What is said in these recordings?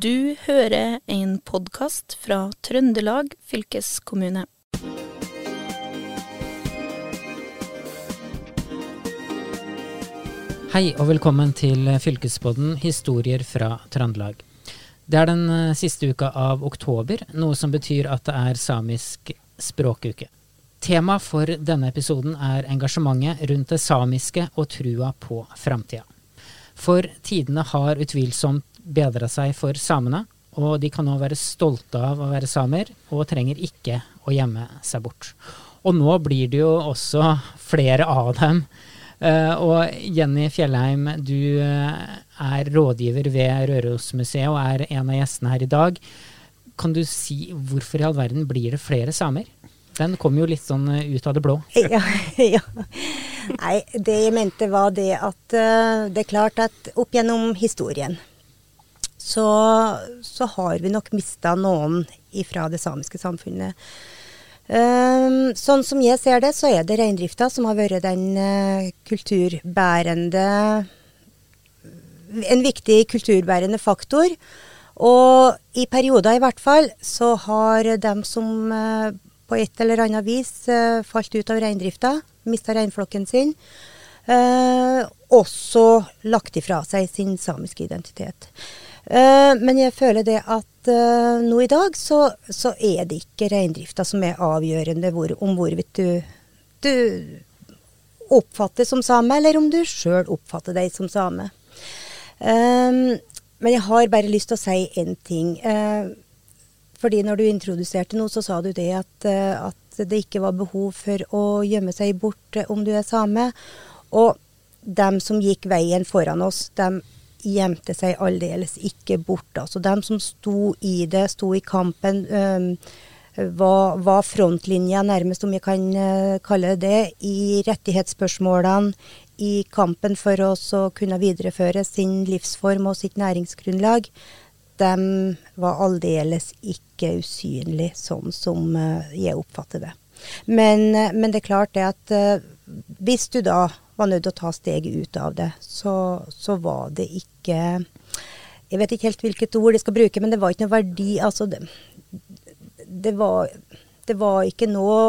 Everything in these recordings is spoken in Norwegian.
Du hører en podkast fra Trøndelag fylkeskommune. Hei og velkommen til Fylkespodden historier fra Trøndelag. Det er den eh, siste uka av oktober, noe som betyr at det er samisk språkuke. Tema for denne episoden er engasjementet rundt det samiske og trua på framtida. For tidene har utvilsomt bedra seg for samene, og de kan nå være stolte av å være samer, og trenger ikke å gjemme seg bort. Og nå blir det jo også flere av dem. Uh, og Jenny Fjellheim, du uh, er rådgiver ved Rørosmuseet og er en av gjestene her i dag. Kan du si hvorfor i all verden blir det flere samer? Den kom jo litt sånn uh, ut av det blå. Ja, ja. Nei, det jeg mente var det at det er klart at opp gjennom historien så, så har vi nok mista noen ifra det samiske samfunnet. Um, sånn som jeg ser det, så er det reindrifta som har vært den uh, kulturbærende En viktig kulturbærende faktor. Og i perioder i hvert fall så har dem som uh, på et eller annet vis uh, falt ut av reindrifta, mista reinflokken sin, også lagt ifra seg sin samiske identitet. Uh, men jeg føler det at uh, nå i dag så, så er det ikke reindrifta som er avgjørende hvor, om hvorvidt du, du oppfattes som same, eller om du sjøl oppfatter deg som same. Um, men jeg har bare lyst til å si én ting. Uh, fordi når du introduserte noe, så sa du det at, at det ikke var behov for å gjemme seg bort om du er same. Og dem som gikk veien foran oss, dem gjemte seg aldeles ikke bort. Altså dem som sto i det, sto i kampen, var, var, frontlinja, nærmest om jeg kan uh, kalle det i rettighetsspørsmålene, i kampen for å kunne videreføre sin livsform og sitt næringsgrunnlag. De var aldeles ikke usynlige, sånn som uh, jeg oppfatter det. Men, uh, men, det er klart det at hvis du da var nødt til å ta steget ut av det, så, så, var det ikke Jeg vet ikke helt hvilket ord jeg skal bruke, men det var ikke noe verdi. Altså, det, det, var, det var ikke noe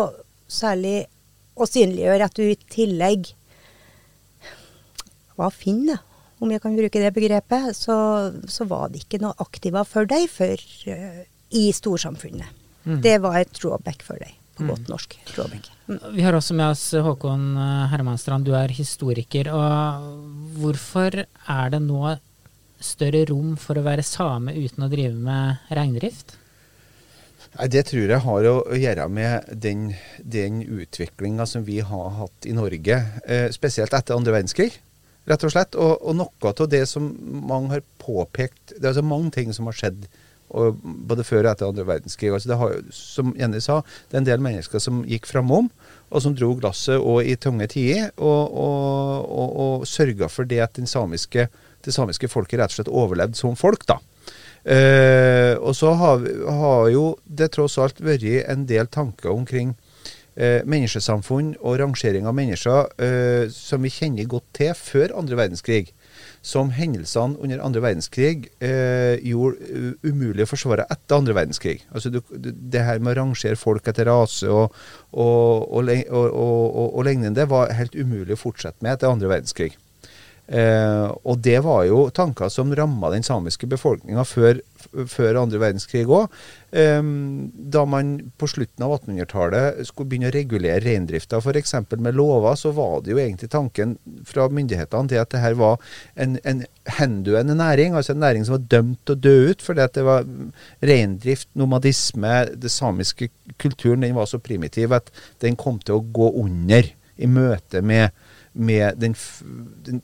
særlig å synliggjøre at du i tillegg var finn, da. Om jeg kan bruke det begrepet, så, så var det ikke noe aktiva for deg for, uh, i storsamfunnet. Mm. Det var et drawback for deg på godt norsk. Mm. Vi har også med oss Håkon eh, Hermanstrand, du er historiker. og Hvorfor er det nå større rom for å være same uten å drive med reindrift? Det tror jeg har å gjøre med den, den utviklinga som vi har hatt i Norge, eh, spesielt etter andre verdenskrig. rett og slett. Og, og noe av det som mange har påpekt Det er altså mange ting som har skjedd både før og etter andre verdenskrig. Altså har, som Jenny sa, det er en del mennesker som gikk framom, og som dro glasset og i tunge tider, og, og, og, og sørga for det at samiske, det samiske folket rett og slett overlevde som folk. da. Eh, og så har, har, jo det tross alt vært en del tanker omkring eh, menneskesamfunn og rangering av mennesker eh, som vi kjenner godt til før andre verdenskrig som hendelsene under andre verdenskrig eh, gjorde uh, umulig å forsvare etter andre verdenskrig. Altså du, Det her med å rangere folk etter rase og, og, og, og, lignende var helt umulig å fortsette med etter andre verdenskrig. Eh, og det var jo tanker som ramma den samiske befolkninga før, før andre verdenskrig òg. Eh, da man på slutten av 1800-tallet skulle begynne å regulere reindrifta f.eks. med lover, så var det jo egentlig tanken fra myndighetene til at det her var en, en henduende næring, altså en næring som var dømt til å dø ut, fordi at det var reindrift, nomadisme, det samiske kulturen, den var så primitiv at den kom til å gå under i møte med med den, den,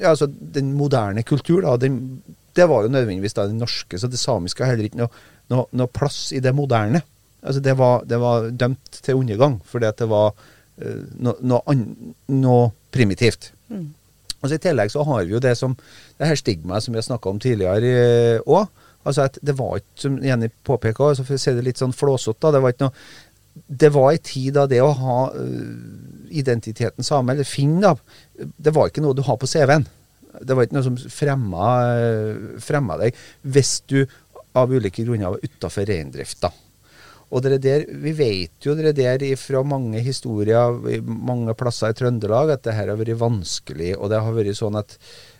ja, altså den moderne kultur. Da, den, det var jo nødvendigvis da det norske, så det samiske har heller ikke noe, noe, noe plass i det moderne. Altså det var, det var dømt til undergang, fordi at det var uh, noe, noe, primitivt. Mm. Altså I tillegg så har vi jo det som det her stigmaet som vi har snakka om tidligere òg. Uh, altså at det var ikke, som Jenny påpeker, altså for å si det litt sånn flåsete, det var ikke noe det var en tid da det å ha uh, identiteten same, eller finn, da, det var ikke noe du har på CV-en. Det var ikke noe som fremma, fremma deg hvis du av ulike grunner var utafor reindrifta. Og det der, Vi vet jo det der fra mange historier mange plasser i Trøndelag at det her har vært vanskelig. og det har vært sånn at,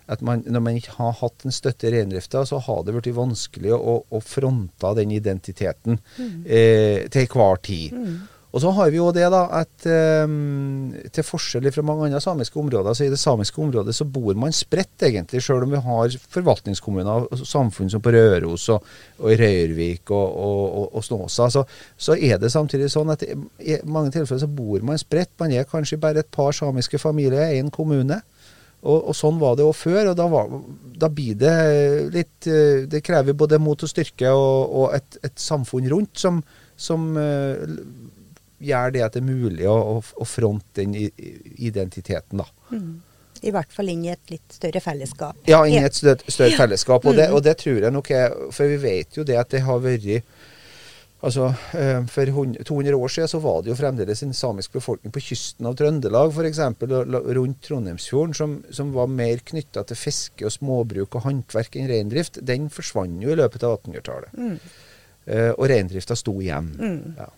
at man, Når man ikke har hatt en støtte i reindrifta, så har det blitt vanskelig å, å fronte den identiteten mm. eh, til hver tid. Mm. Og så har vi jo det da at um, til forskjell fra mange andre samiske områder, så i det samiske området så bor man spredt, egentlig. Selv om vi har forvaltningskommuner og samfunn som på Røros og, og i Røyrvik og, og, og Snåsa, så, så, er det samtidig sånn at i mange tilfeller så bor man spredt. Man er kanskje bare et par samiske familier i en kommune. Og, og, sånn var det òg før. og da, var, da, blir det litt eh, Det krever både mot og styrke og, og et, et, samfunn rundt som, som uh, gjør det at det er mulig å, å, å fronte den identiteten, da. Mm. I hvert fall inn i et litt større fellesskap. Ja, inn i et større, større fellesskap. Og det, mm. og det, tror jeg nok er For vi vet jo det at det har vært Altså, eh, For 200 år siden så var det jo fremdeles en samisk befolkning på kysten av Trøndelag, f.eks. rundt Trondheimsfjorden, som, som var mer knytta til fiske og småbruk og håndverk enn reindrift. Den forsvant jo i løpet av 1800-tallet. Mm. Uh, og reindrifta sto igjen. Mm. Ja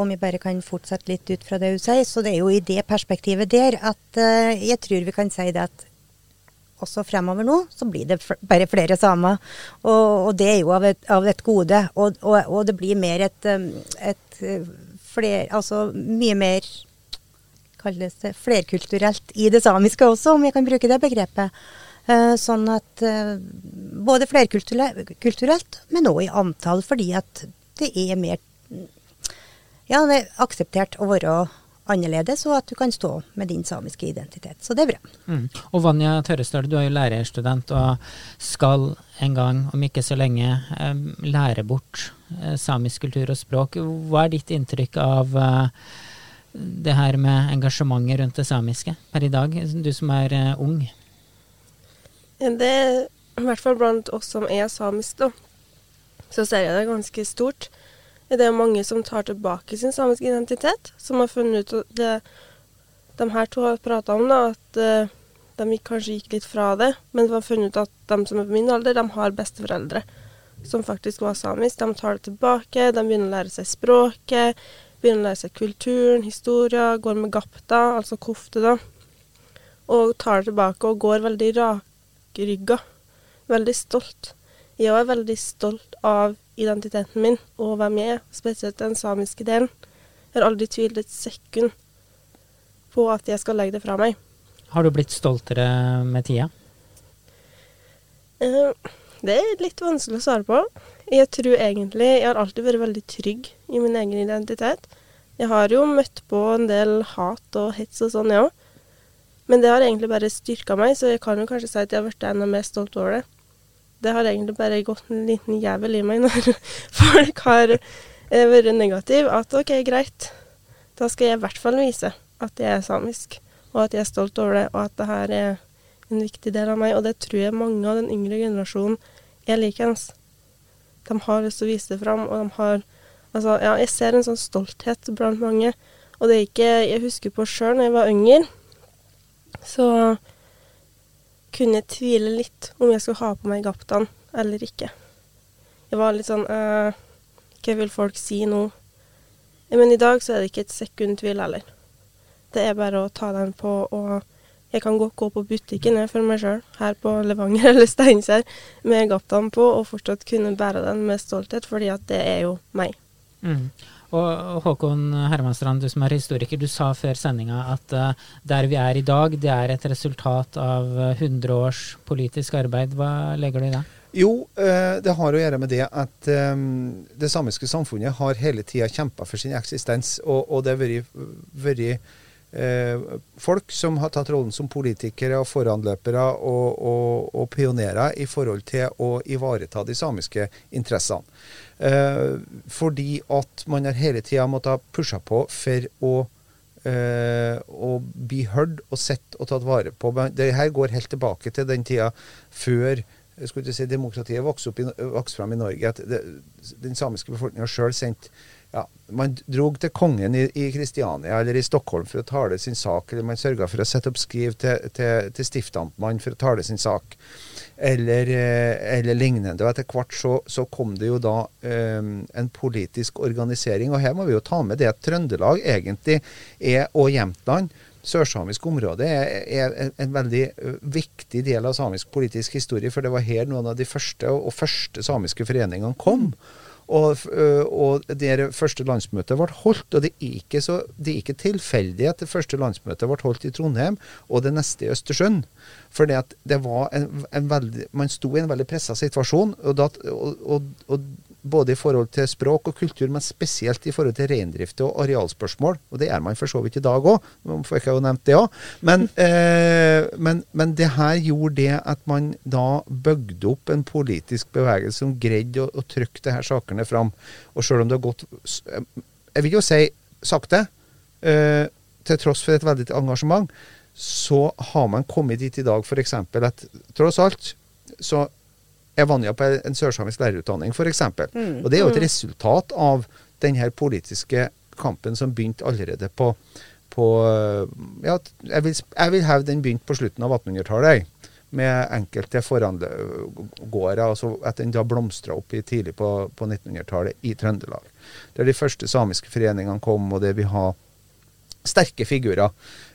om jeg bare kan fortsette litt ut fra det hun sier, så det er jo i det perspektivet der at uh, jeg tror vi kan si det at også fremover nå så blir det bare flere samer. Og, og, det er jo av et, av et gode. Og, og, og, det blir mer et, et fler, Altså mye mer kalles det flerkulturelt i det samiske også, om jeg kan bruke det begrepet. Uh, sånn at uh, Både flerkulturelt, men òg i antall, fordi at det er mer ja, det er akseptert å være annerledes, og at du kan stå med din samiske identitet. Så det er bra. Mm. Og Vanja Tørresdal, du er jo lærerstudent og skal en gang, om ikke så lenge, lære bort eh, samisk kultur og språk. Hva er ditt inntrykk av eh, det her med engasjementet rundt det samiske per i dag, du som er eh, ung? Det er i hvert fall blant oss som er samiske, da, så ser jeg det ganske stort det er mange som tar tilbake sin samiske identitet, som har funnet ut det de her to har prata om, da, at uh, de kanskje gikk litt fra det, men de har funnet ut at de som er på min alder, de har besteforeldre som faktisk var samisk. De tar det tilbake, de begynner å lære seg språket, begynner å lære seg kulturen, historia, går med gapta, altså kofte, da, og tar det tilbake og går veldig rakrygga. Veldig stolt. Jeg er veldig stolt av identiteten min og hvem jeg er, spesielt den samiske delen. Jeg har aldri tvilt et sekund på at jeg skal legge det fra meg. Har du blitt stoltere med tida? Uh, det er litt vanskelig å svare på. Jeg tror egentlig Jeg har alltid vært veldig trygg i min egen identitet. Jeg har jo møtt på en del hat og hets og sånn, jeg ja. òg. Men det har egentlig bare styrka meg, så jeg kan jo kanskje si at jeg har blitt enda mer stolt over det det har egentlig bare gått en liten jævel i meg når folk har eh, vært negative. At OK, greit, da skal jeg i hvert fall vise at jeg er samisk, og at jeg er stolt over det, og at det her er en viktig del av meg. Og det tror jeg mange av den yngre generasjonen er likeens. De har lyst til å vise det fram, og de har Altså, ja, jeg ser en sånn stolthet blant mange. Og det er ikke Jeg husker på sjøl, når jeg var yngre, så kunne jeg tvile litt om jeg skulle ha på meg gaptaen eller ikke. Jeg var litt sånn eh, Hva vil folk si nå? Men i dag så er det ikke et sekund tvil heller. Det er bare å ta den på, og jeg kan godt gå på butikken jeg for meg sjøl, her på Levanger eller Steinkjer, med gaptaen på, og fortsatt kunne bære den med stolthet, fordi at det er jo meg. Mm. Og Håkon Hermanstrand, du som er historiker, du sa før sendinga at uh, der vi er i dag, det er et resultat av 100 eh, års politisk arbeid. Hva legger du i det? Jo, uh, det har å gjøre med det at det samiske samfunnet har hele tida kjempa for sin eksistens. Og, det har vært folk som har tatt rollen som politikere og foranløpere og, og, og pionerer i forhold til å ivareta de samiske interessene. Eh, fordi at man har hele tida måttet pushe på for å, eh, å bli hørt og sett og tatt vare på. Det her går helt tilbake til den tida før si demokratiet vokste, opp i, vokste fram i Norge, at det, den samiske befolkninga sjøl sendte ja, Man drog til kongen i, Kristiania eller i Stockholm for å tale sin sak, eller man sørga for å sette opp skriv til, til, til stiftamtmannen for å tale sin sak, eller, eh, eller lignende. Og Etter hvert så, så kom det jo da um, en politisk organisering, og her må vi jo ta med det at Trøndelag egentlig er, og Jämtland sørsamisk område er, en veldig viktig del av samisk politisk historie, for det var her noen av de første og første samiske foreningene kom. Og, og, det første landsmøtet ble holdt, og det er ikke, så, det er ikke tilfeldig at det første landsmøtet ble holdt i Trondheim og det neste i Østersund. For det var en, en veldig, man sto i en veldig pressa situasjon. og, da, og, og både i forhold til språk og kultur, men spesielt i forhold til reindrift og arealspørsmål. Og det er man for så vidt i dag òg, får jeg jo nevnt det òg. Men, eh, men, men, det her gjorde det at man da bygde opp en politisk bevegelse som greide å, å trykke de her sakene fram. Og sjøl om det har gått Jeg vil jo si sakte, eh, til tross for et veldig engasjement, så har man kommet dit i dag f.eks. at tross alt så er Vanja på en sørsamisk lærerutdanning, f.eks. Mm. Og det er jo et mm. resultat av denne politiske kampen som begynte allerede på, på ja, jeg vil, jeg vil hevde den begynte på slutten av 1800-tallet. Med enkelte forhandlegårder. Altså at den da blomstra opp i, tidlig på, på 1900-tallet i Trøndelag. Der de første samiske foreningene kom, og det vi har sterke figurer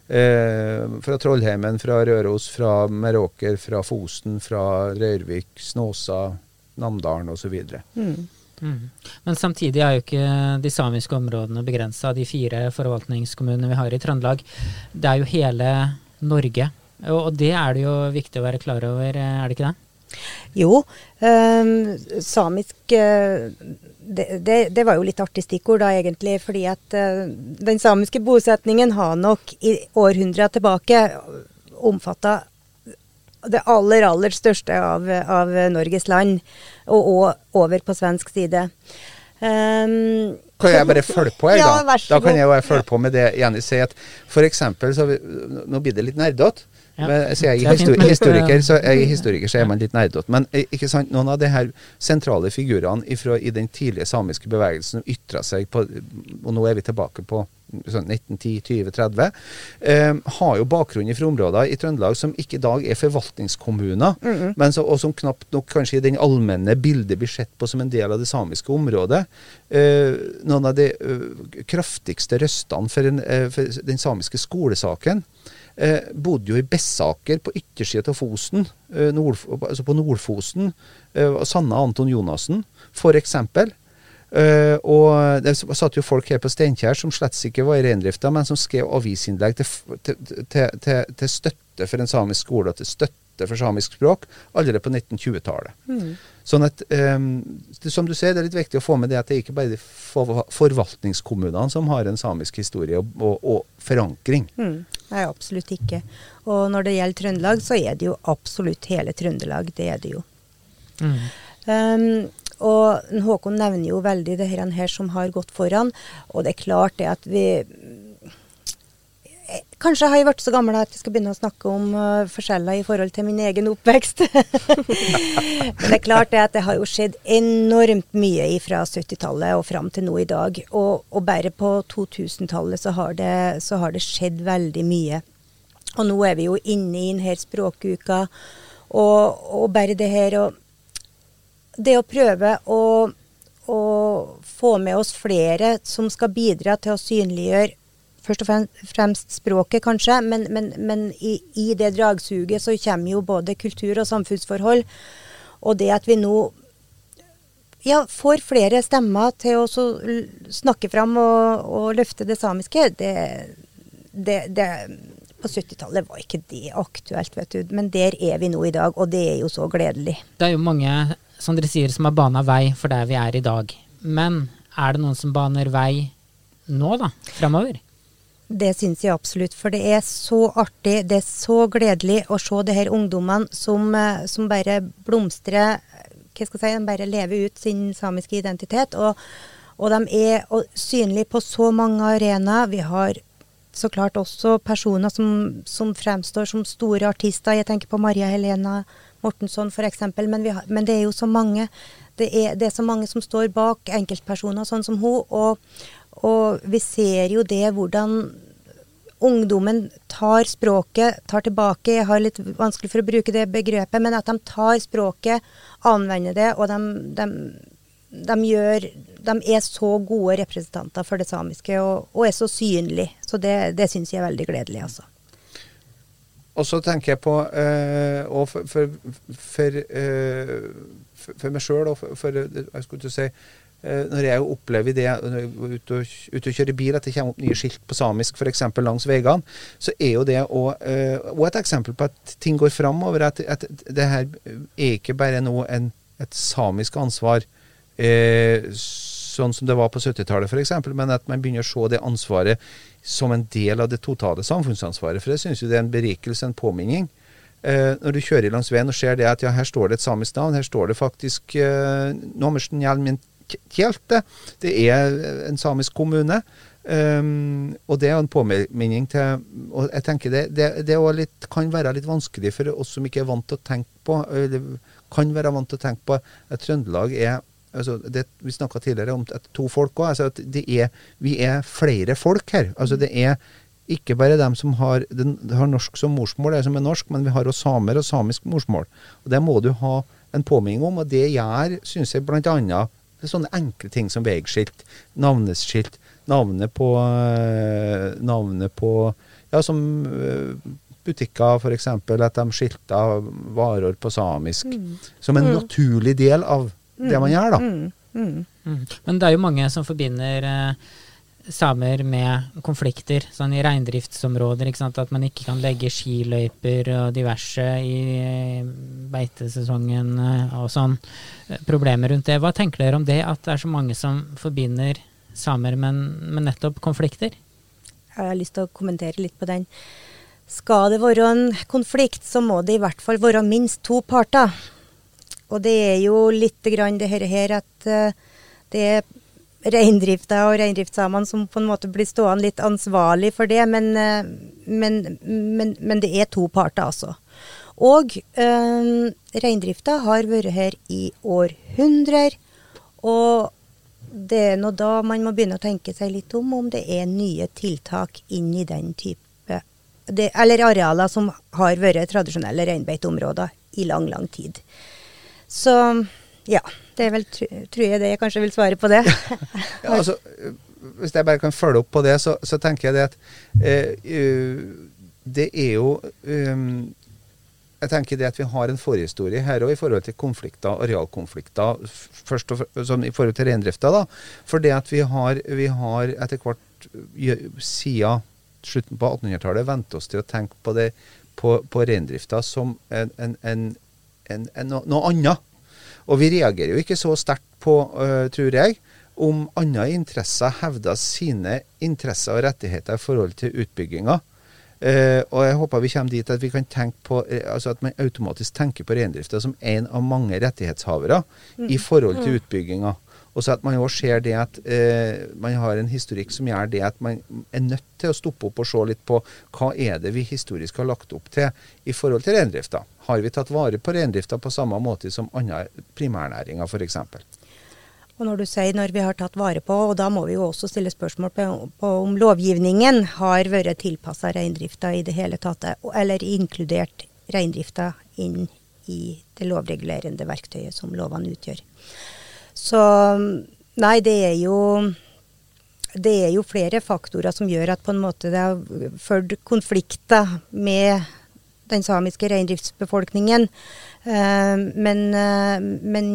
Eh, fra Trollheimen, fra Røros, fra Meråker, fra Fosen, fra Røyrvik, Snåsa, Namdalen osv. Mm. Mm. Men samtidig er jo ikke de samiske områdene begrensa de fire forvaltningskommunene vi har i Trøndelag. Det er jo hele Norge, og det er det jo viktig å være klar over, er det ikke det? Jo, um, samisk uh, det, det, det, var jo litt artig stikkord da, egentlig. Fordi at uh, den samiske bosetningen har nok i århundra tilbake omfatta det aller, aller største av, av, Norges land, og, og over på svensk side. Um, kan jeg bare følge på, her, da? Ja, da kan jeg jo følge på med det Jenny sier. at eksempel, så Nå blir det litt nerdete. Ja. Men, så jeg, er histori historiker, så jeg er historiker, så er man litt nerdete. Men ikke sant, noen av de her sentrale figurene i den tidlige samiske bevegelsen som ytra seg på Og nå er vi tilbake på sånn 1910-2030, eh, har jo bakgrunn fra områder i Trøndelag som ikke i dag er forvaltningskommuner, mm -hmm. men så, og som knapt nok kanskje i den allmenne bildet blir sett på som en del av det samiske området. Eh, noen av de uh, kraftigste røstene for, en, uh, for den samiske skolesaken eh, bodde jo i Bessaker på yttersida av Fosen, eh, nord, altså på Nordfosen. Eh, Sanne Anton Jonassen, f.eks. Uh, og det satt jo folk her på Steinkjer som slett ikke var i reindrifta, men som skrev avisinnlegg til, til, til, til, støtte for en samisk skole til støtte for samisk språk allerede på 1920-tallet. Mm. Sånn at, um, det, Som du ser, det er litt viktig å få med det at det er ikke bare de forvaltningskommunene som har en samisk historie og, og, og forankring. Mm. Nei, absolutt ikke. Og når det gjelder Trøndelag, så er det jo absolutt hele Trøndelag. Det er det jo. Mm. Um, og Håkon nevner jo veldig det her som har gått foran. Og det er klart det at vi Kanskje har jeg blitt så gammel at jeg skal begynne å snakke om uh, forskjeller i forhold til min egen oppvekst. Men det er klart det at det har jo skjedd enormt mye fra 70-tallet og fram til nå i dag. Og, og bare på 2000-tallet så, så, har det skjedd veldig mye. Og nå er vi jo inne i denne språkuka. Og, og bare det her å Det å prøve å, å få med oss flere som skal bidra til å synliggjøre først og fremst språket, kanskje, men, men, men i, i, det dragsuget så kommer jo både kultur og samfunnsforhold. Og det at vi nå ja, får flere stemmer til å snakke fram og, og, løfte det samiske, det, det, det på 70-tallet var ikke det aktuelt, vet du. Men der er vi nå i dag, og det er jo så gledelig. Det er jo mange, som dere sier, som har bana vei for der vi er i dag. Men er det noen som baner vei nå, da? Framover? Det syns jeg absolutt. For det er så artig, det er så gledelig å se de her ungdommene som, eh, som, bare blomstrer hva skal jeg si, De bare lever ut sin samiske identitet. Og, og de er synlige på så mange arenaer. Vi har så klart også personer som, som, fremstår som store artister. Jeg tenker på Maria Helena Mortensson f.eks. Men, men det er jo så mange det er, det er så mange som står bak enkeltpersoner sånn som hun, og, og vi ser jo det hvordan ungdommen tar språket, tar tilbake Jeg har litt vanskelig for å bruke det begrepet, men at de tar språket, anvender det, og de, de, de gjør De er så gode representanter for det samiske, og, og er så synlige. Så det, det syns jeg er veldig gledelig, altså. Og så tenker jeg på og for, for, for, eh, for, meg sjøl og for, jeg skulle til å si Når jeg opplever det når jeg er ute og, ute og kjører bil, at det kommer opp nye skilt på samisk f.eks. langs veiene, så er jo det òg et eksempel på at ting går framover. At, at det her er ikke bare nå et samisk ansvar. Eh, sånn som det var på 70-tallet f.eks., men at man begynner å se det ansvaret som en del av det totale samfunnsansvaret. For jeg syns jo det er en berikelse, en påminning. Uh, når du kjører langs veien og ser det at ja, her står det et samisk navn, her står det faktisk eh, Nommersen Hjelmin Kjelte. Det er en samisk kommune. Um, og det er en påminning til Og jeg tenker det, det, det litt, kan være litt vanskelig for oss som ikke er vant til å tenke på eller kan være vant til å tenke på at Trøndelag er altså det, Vi snakka tidligere om to folk òg. Altså vi er flere folk her. Altså det er ikke bare dem som har, den, har norsk som morsmål, det er som er norsk, men vi har også samer og samisk morsmål. Og Det må du ha en påminning om, og det gjør, syns jeg, blant annet det er sånne enkle ting som veiskilt, navneskilt, navnet på, øh, navnet på Ja, som øh, butikker f.eks. At de skilter varer på samisk. Som en naturlig del av det man gjør, da. Mm, mm. Mm. Men det er jo mange som forbinder eh, samer med konflikter, sånn i reindriftsområder. At man ikke kan legge skiløyper og diverse i eh, beitesesongen eh, og sånn. Eh, Problemer rundt det. Hva tenker dere om det, at det er så mange som forbinder samer med, nettopp konflikter? Jeg har lyst til å kommentere litt på den. Skal det være en konflikt, så må det i hvert fall være minst to parter. Og det er jo litt grann det her, at det er reindrifta og reindriftssamene som på en måte blir stående litt ansvarlig for det, men, eh, men, men, men det er to parter, altså. Og øh, reindrifta har vært her i århundrer, og det er nå da man må begynne å tenke seg litt om om det er nye tiltak inn i den type det, Eller arealer som har vært tradisjonelle reinbeiteområder i lang, lang tid. Så ja, det er vel, tror jeg det jeg kanskje vil svare på det. Ja, altså, hvis jeg bare kan følge opp på det, så, så tenker jeg det at eh, øh, det er jo um, Jeg tenker det at vi har en forhistorie her òg i forhold til konflikter, arealkonflikter, først og sånn i forhold til reindrifta. da, For det at vi har, vi har etter hvert siden slutten på 1800-tallet vent oss til å tenke på, det, på, på reindrifta som en, en, en, en, en, no- noe annet. Og vi reagerer jo ikke så sterkt på, uh, tror jeg, om andre interesser hevder sine interesser og rettigheter i forhold til utbygginga. Uh, og jeg håper vi kommer dit at vi kan tenke på, eh, altså at man automatisk tenker på reindrifta som en av mange rettighetshavere i forhold til utbygginga. Og så at man også ser det at eh, man har en historikk som gjør det at man er nødt til å stoppe opp og se litt på hva er det vi historisk har lagt opp til i forhold til reindrifta. Har vi tatt vare på reindrifta på samme måte som andre primærnæringer f.eks.? Og når du sier når vi har tatt vare på, og da må vi jo også stille spørsmål på, på om lovgivningen har vært tilpassa reindrifta i det hele tatt, eller inkludert reindrifta inn i det lovregulerende verktøyet som lovene utgjør. Så nei, det er jo det er jo flere faktorer som gjør at på en måte det har ført konflikter med den samiske reindriftsbefolkningen. Eh, men, eh, men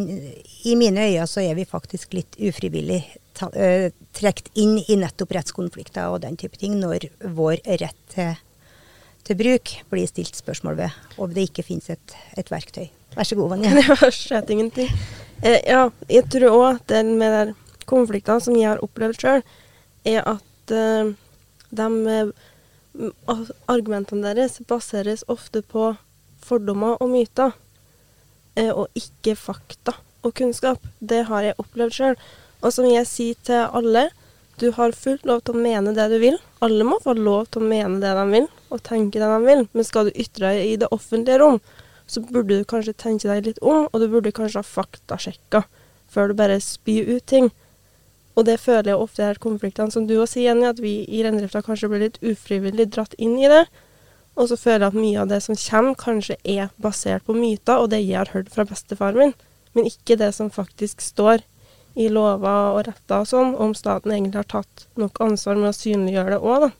i mine øyne så er vi faktisk litt ufrivillig eh, trukket inn i nettopp rettskonflikter og den type ting, når vår rett til, til bruk blir stilt spørsmål ved, og det ikke finnes et, et verktøy. Vær så god, Vanja. Det var slett ingenting. Eh, ja, jeg tror òg at det med de konfliktene som jeg har opplevd sjøl, er at eh, de eh, argumentene deres baseres ofte på fordommer og myter, eh, og ikke fakta og kunnskap. Det har jeg opplevd sjøl. Og som jeg sier til alle, du har fullt lov til å mene det du vil. Alle må få lov til å mene det de vil, og tenke det de vil. Men skal du ytre deg i det offentlige rom, så burde du kanskje tenke deg litt om, og du burde kanskje ha faktasjekka før du bare spyr ut ting. Og det føler jeg ofte er konfliktene, som du også sier, Jenny, at vi i reindrifta kanskje blir litt ufrivillig dratt inn i det. Og så føler jeg at mye av det som kommer, kanskje er basert på myter, og det jeg har hørt fra bestefaren min, men ikke det som faktisk står i lover og retter og sånn, om staten egentlig har tatt nok ansvar med å synliggjøre det òg, da.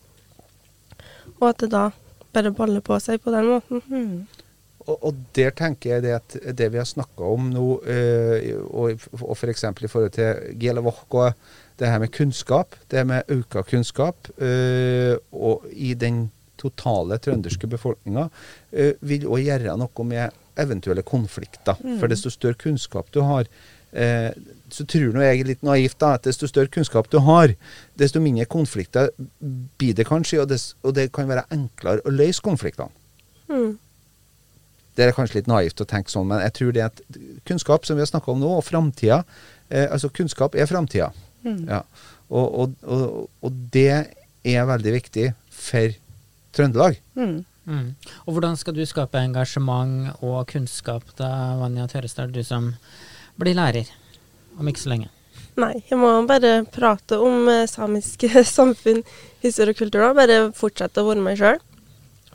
Og at det da bare baller på seg på den måten. Mm. Og, og der tenker jeg det at det vi har snakka om nå, eh, og, og f.eks. For i forhold til Gielevok og det her med kunnskap, det med økt kunnskap, eh, og i den totale trønderske befolkninga, eh, vil òg gjøre noe med eventuelle konflikter. For desto større kunnskap du har, eh, så tror nå jeg litt naivt da, at desto større kunnskap du har, desto mindre konflikter blir det kanskje, og det, og det kan være enklere å løse konfliktene. Mm. Det er kanskje litt naivt å tenke sånn, men jeg tror det at kunnskap, som vi har snakka om nå, og framtida eh, Altså, kunnskap er framtida. Mm. Ja. Og, og, og, og det er veldig viktig for Trøndelag. Mm. Mm. Og hvordan skal du skape engasjement og kunnskap da, Vanja Tørrestad, du som blir lærer om ikke så lenge? Nei, jeg må bare prate om eh, samiske samfunn, historie og kultur. da. Bare fortsette å være meg sjøl.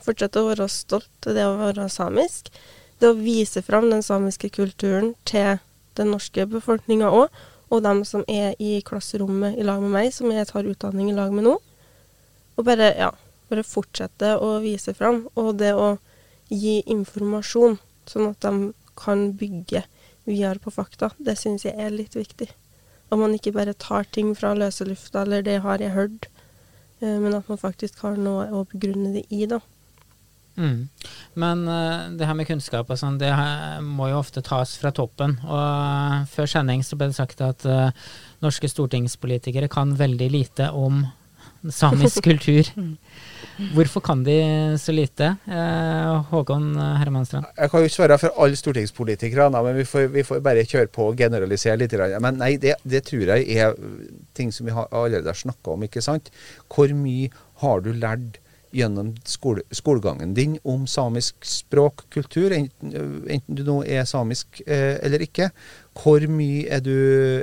Fortsette å være stolt av det å være samisk. Det å vise fram den samiske kulturen til den norske befolkninga òg, og dem som er i klasserommet i lag med meg, som jeg tar utdanning i lag med nå. Og bare, ja, bare fortsette å vise fram. Og det å gi informasjon, sånn at de kan bygge videre på fakta, det syns jeg er litt viktig. At man ikke bare tar ting fra løse lufta, eller det har jeg hørt, eh, men at man faktisk har noe å begrunne det i, da. Mm. Men uh, det her med kunnskap og sånn, det her må jo ofte tas fra toppen. Og uh, før sending så ble det sagt at uh, norske stortingspolitikere kan veldig lite om samisk kultur. Hvorfor kan de så lite? Eh, Håkon Hermanstrand? Jeg kan jo ikke svare for alle stortingspolitikere, men vi får, vi får bare kjøre på og generalisere litt. Men nei, det, det tror jeg er ting som vi har allerede har snakka om. ikke sant? Hvor mye har du lært gjennom skole, skolegangen din om samisk språk, kultur, enten, enten du nå er samisk eh, eller ikke? Hvor mye er du,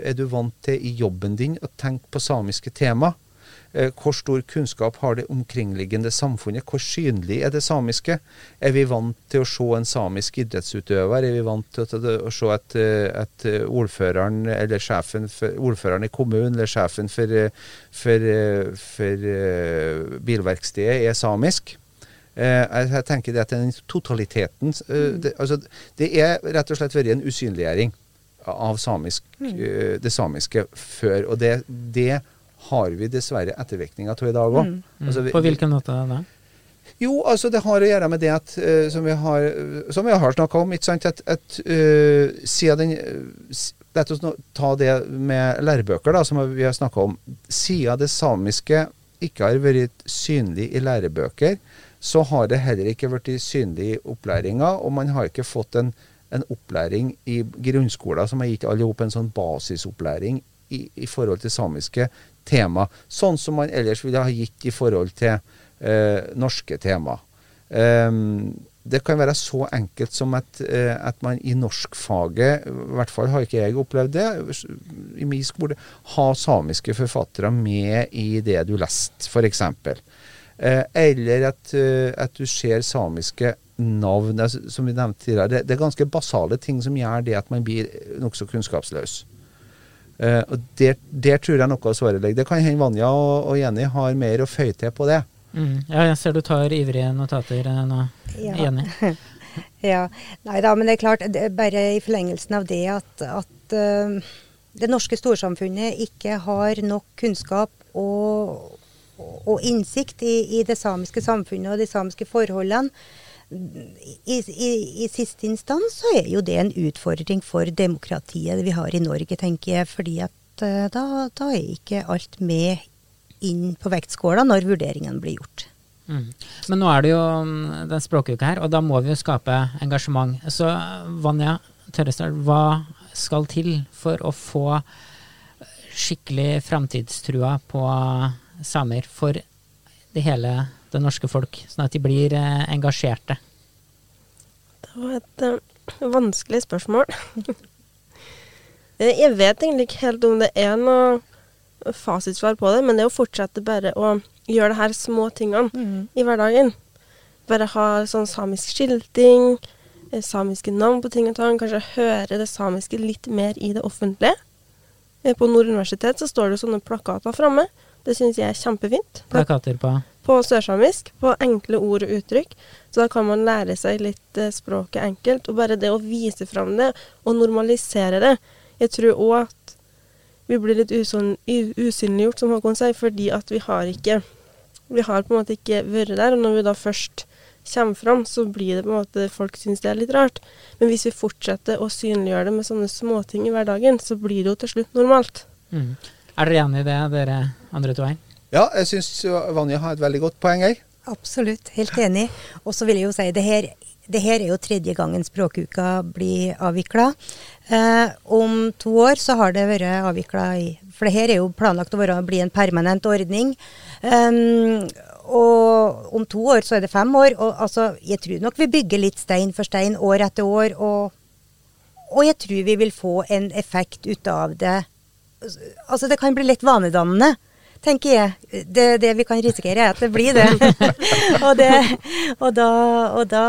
er du vant til i jobben din å tenke på samiske tema? Eh, Hvor stor kunnskap har det omkringliggende samfunnet? Hvor synlig er det samiske? Er vi vant til å se en samisk idrettsutøver? Er vi vant til å, se at, eh, at ordføreren eller sjefen for, ordføreren i kommunen eller sjefen for, eh, for, eh, for eh, bilverkstedet er samisk? Eh, jeg, tenker det at den totaliteten eh, det, altså, det er rett og slett vært en usynliggjøring av samisk, eh, det samiske før. Og det, det har vi dessverre ettervirkninger av i dag òg. Mm. Altså, På hvilken måte da? jo, altså det har å gjøre med det at, uh, som vi har, som vi har snakka om, ikke sant, at, at uh, siden den uh, La oss nå ta det med lærebøker, da, som vi har snakka om. Siden det samiske ikke har vært synlig i lærebøker, så har det heller ikke vært synlig i opplæringa, og man har ikke fått en, en opplæring i grunnskolen som har gitt alle sammen en sånn basisopplæring i, i forhold til samiske tema, sånn som man ellers ville ha gitt i forhold til eh, norske tema. Um, det kan være så enkelt som at, eh, at man i norskfaget, i hvert fall har ikke jeg opplevd det, i min skole, ha samiske forfattere med i det du leste, f.eks. Eh, eller at, eh, at du ser samiske navn, altså, som vi nevnte tidligere. Det, det er ganske basale ting som gjør det at man blir nokså kunnskapsløs. Eh, og der, der tror jeg noe av svaret ligger. Det kan hende Vanja og, og Jenny har mer å føye til på det. Mm. Ja, jeg ser du tar ivrige notater eh, nå. Ja. Jenny. Ja, nei da, men det er klart, det er bare i forlengelsen av det at, at uh, det norske storsamfunnet ikke har nok kunnskap og, og innsikt i, i det samiske samfunnet og de samiske forholdene. I, i, I siste instans så er jo det en utfordring for demokratiet vi har i Norge, tenker jeg. fordi at eh, da, da er ikke alt med inn på vektskåla når vurderingene blir gjort. Mm. Men nå er det jo mm, den språkuka her, og da må vi jo skape engasjement. Så Vanja Tørrestad, hva skal til for å få skikkelig framtidstrua på samer for det hele det norske folk, sånn at de blir eh, engasjerte? Det var et uh, vanskelig spørsmål. jeg vet egentlig ikke helt om det er noe fasitsvar på det, men det er å fortsette bare å gjøre det her små tingene Mm. i hverdagen. Bare ha sånn samisk skilting, eh, samiske navn på ting og tang, kanskje høre det samiske litt mer i det offentlige. Eh, På Nord universitet så står det sånne plakater framme. Det syns jeg er kjempefint. Plakater på på sørsamisk, på enkle ord og uttrykk. Så da kan man lære seg litt eh, språket enkelt. Og bare det å vise fram det, og normalisere det. Jeg tror òg at vi blir litt usyn usynliggjort, som Håkon sier, fordi at vi har ikke Vi har på en måte ikke vært der. Og når vi da først kommer fram, så blir det på en måte Folk syns det er litt rart. Men hvis vi fortsetter å synliggjøre det med sånne småting i hverdagen, så blir det jo til slutt normalt. mm. Er dere enig i det, dere andre to her? Ja, jeg syns Vanja har et veldig godt poeng her. Absolutt, helt enig. Og så vil jeg jo si det her, det her er jo tredje gangen Språkuka blir avvikla. Eh, om to år så har det vært avvikla i For det her er jo planlagt å være, bli en permanent ordning. Um, og om to år så er det fem år. Og altså, jeg tror nok vi bygger litt stein for stein år etter år. Og, og jeg tror vi vil få en effekt ut av det. Altså det kan bli litt vanedannende tenker jeg. Det, det vi kan risikere, er at det blir det. og, det og, da, og da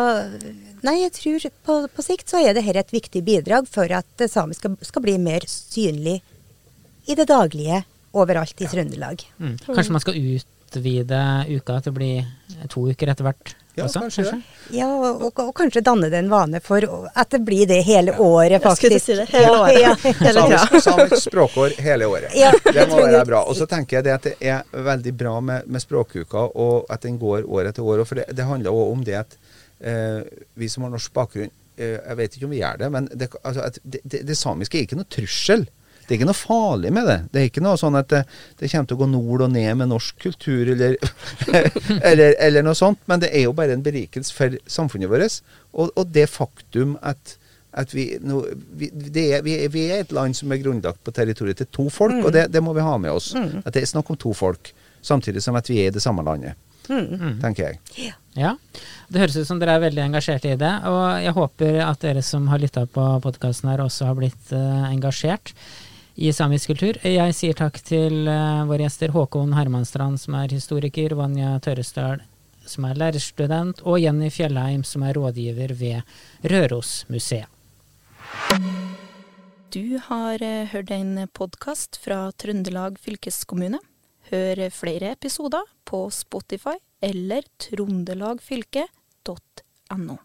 Nei, jeg tror på, på sikt så er dette et viktig bidrag for at det samiske skal, skal bli mer synlig i det daglige overalt i Trøndelag. Mm. Kanskje man skal utvide uka til å bli to uker etter hvert Ja, også? kanskje det. Ja, og, og, og kanskje danne det en vane for at det blir det hele året, Jeg skulle si det, hele året. Ja, Hele tida. Samisk, samisk språkår hele året. Ja, det må være bra. Og så tenker jeg det at det er veldig bra med, med språkuka, og at den går år etter år. For det, det handler òg om det at eh, vi som har norsk bakgrunn eh, Jeg vet ikke om vi gjør det, men det, altså, at det, det, det samiske er ikke noe trussel. Det er ikke noe farlig med det. Det er ikke noe sånn at det, det kommer til å gå nord og ned med norsk kultur eller, eller, eller noe sånt, men det er jo bare en berikelse for samfunnet vårt. Og, og det faktum at, at vi, no, vi, det er, vi, er, vi er et land som er grunnlagt på territoriet til to folk, og det, det må vi ha med oss. At det er snakk om to folk, samtidig som at vi er i det samme landet, Mm. tenker jeg. Ja. Det høres ut som dere er veldig engasjerte i det, og jeg håper at dere som har lytta på podkasten her, også har blitt uh, engasjert i samisk kultur. Jeg sier takk til eh, våre gjester Håkon Hermanstrand, som er historiker, Vanja Tørresdal, som er lærerstudent, og Jenny Fjellheim, som er rådgiver ved Rørosmuseet. Du har eh, hørt en podkast fra Trøndelag fylkeskommune. Hør flere episoder på Spotify eller trondelagfylket.no.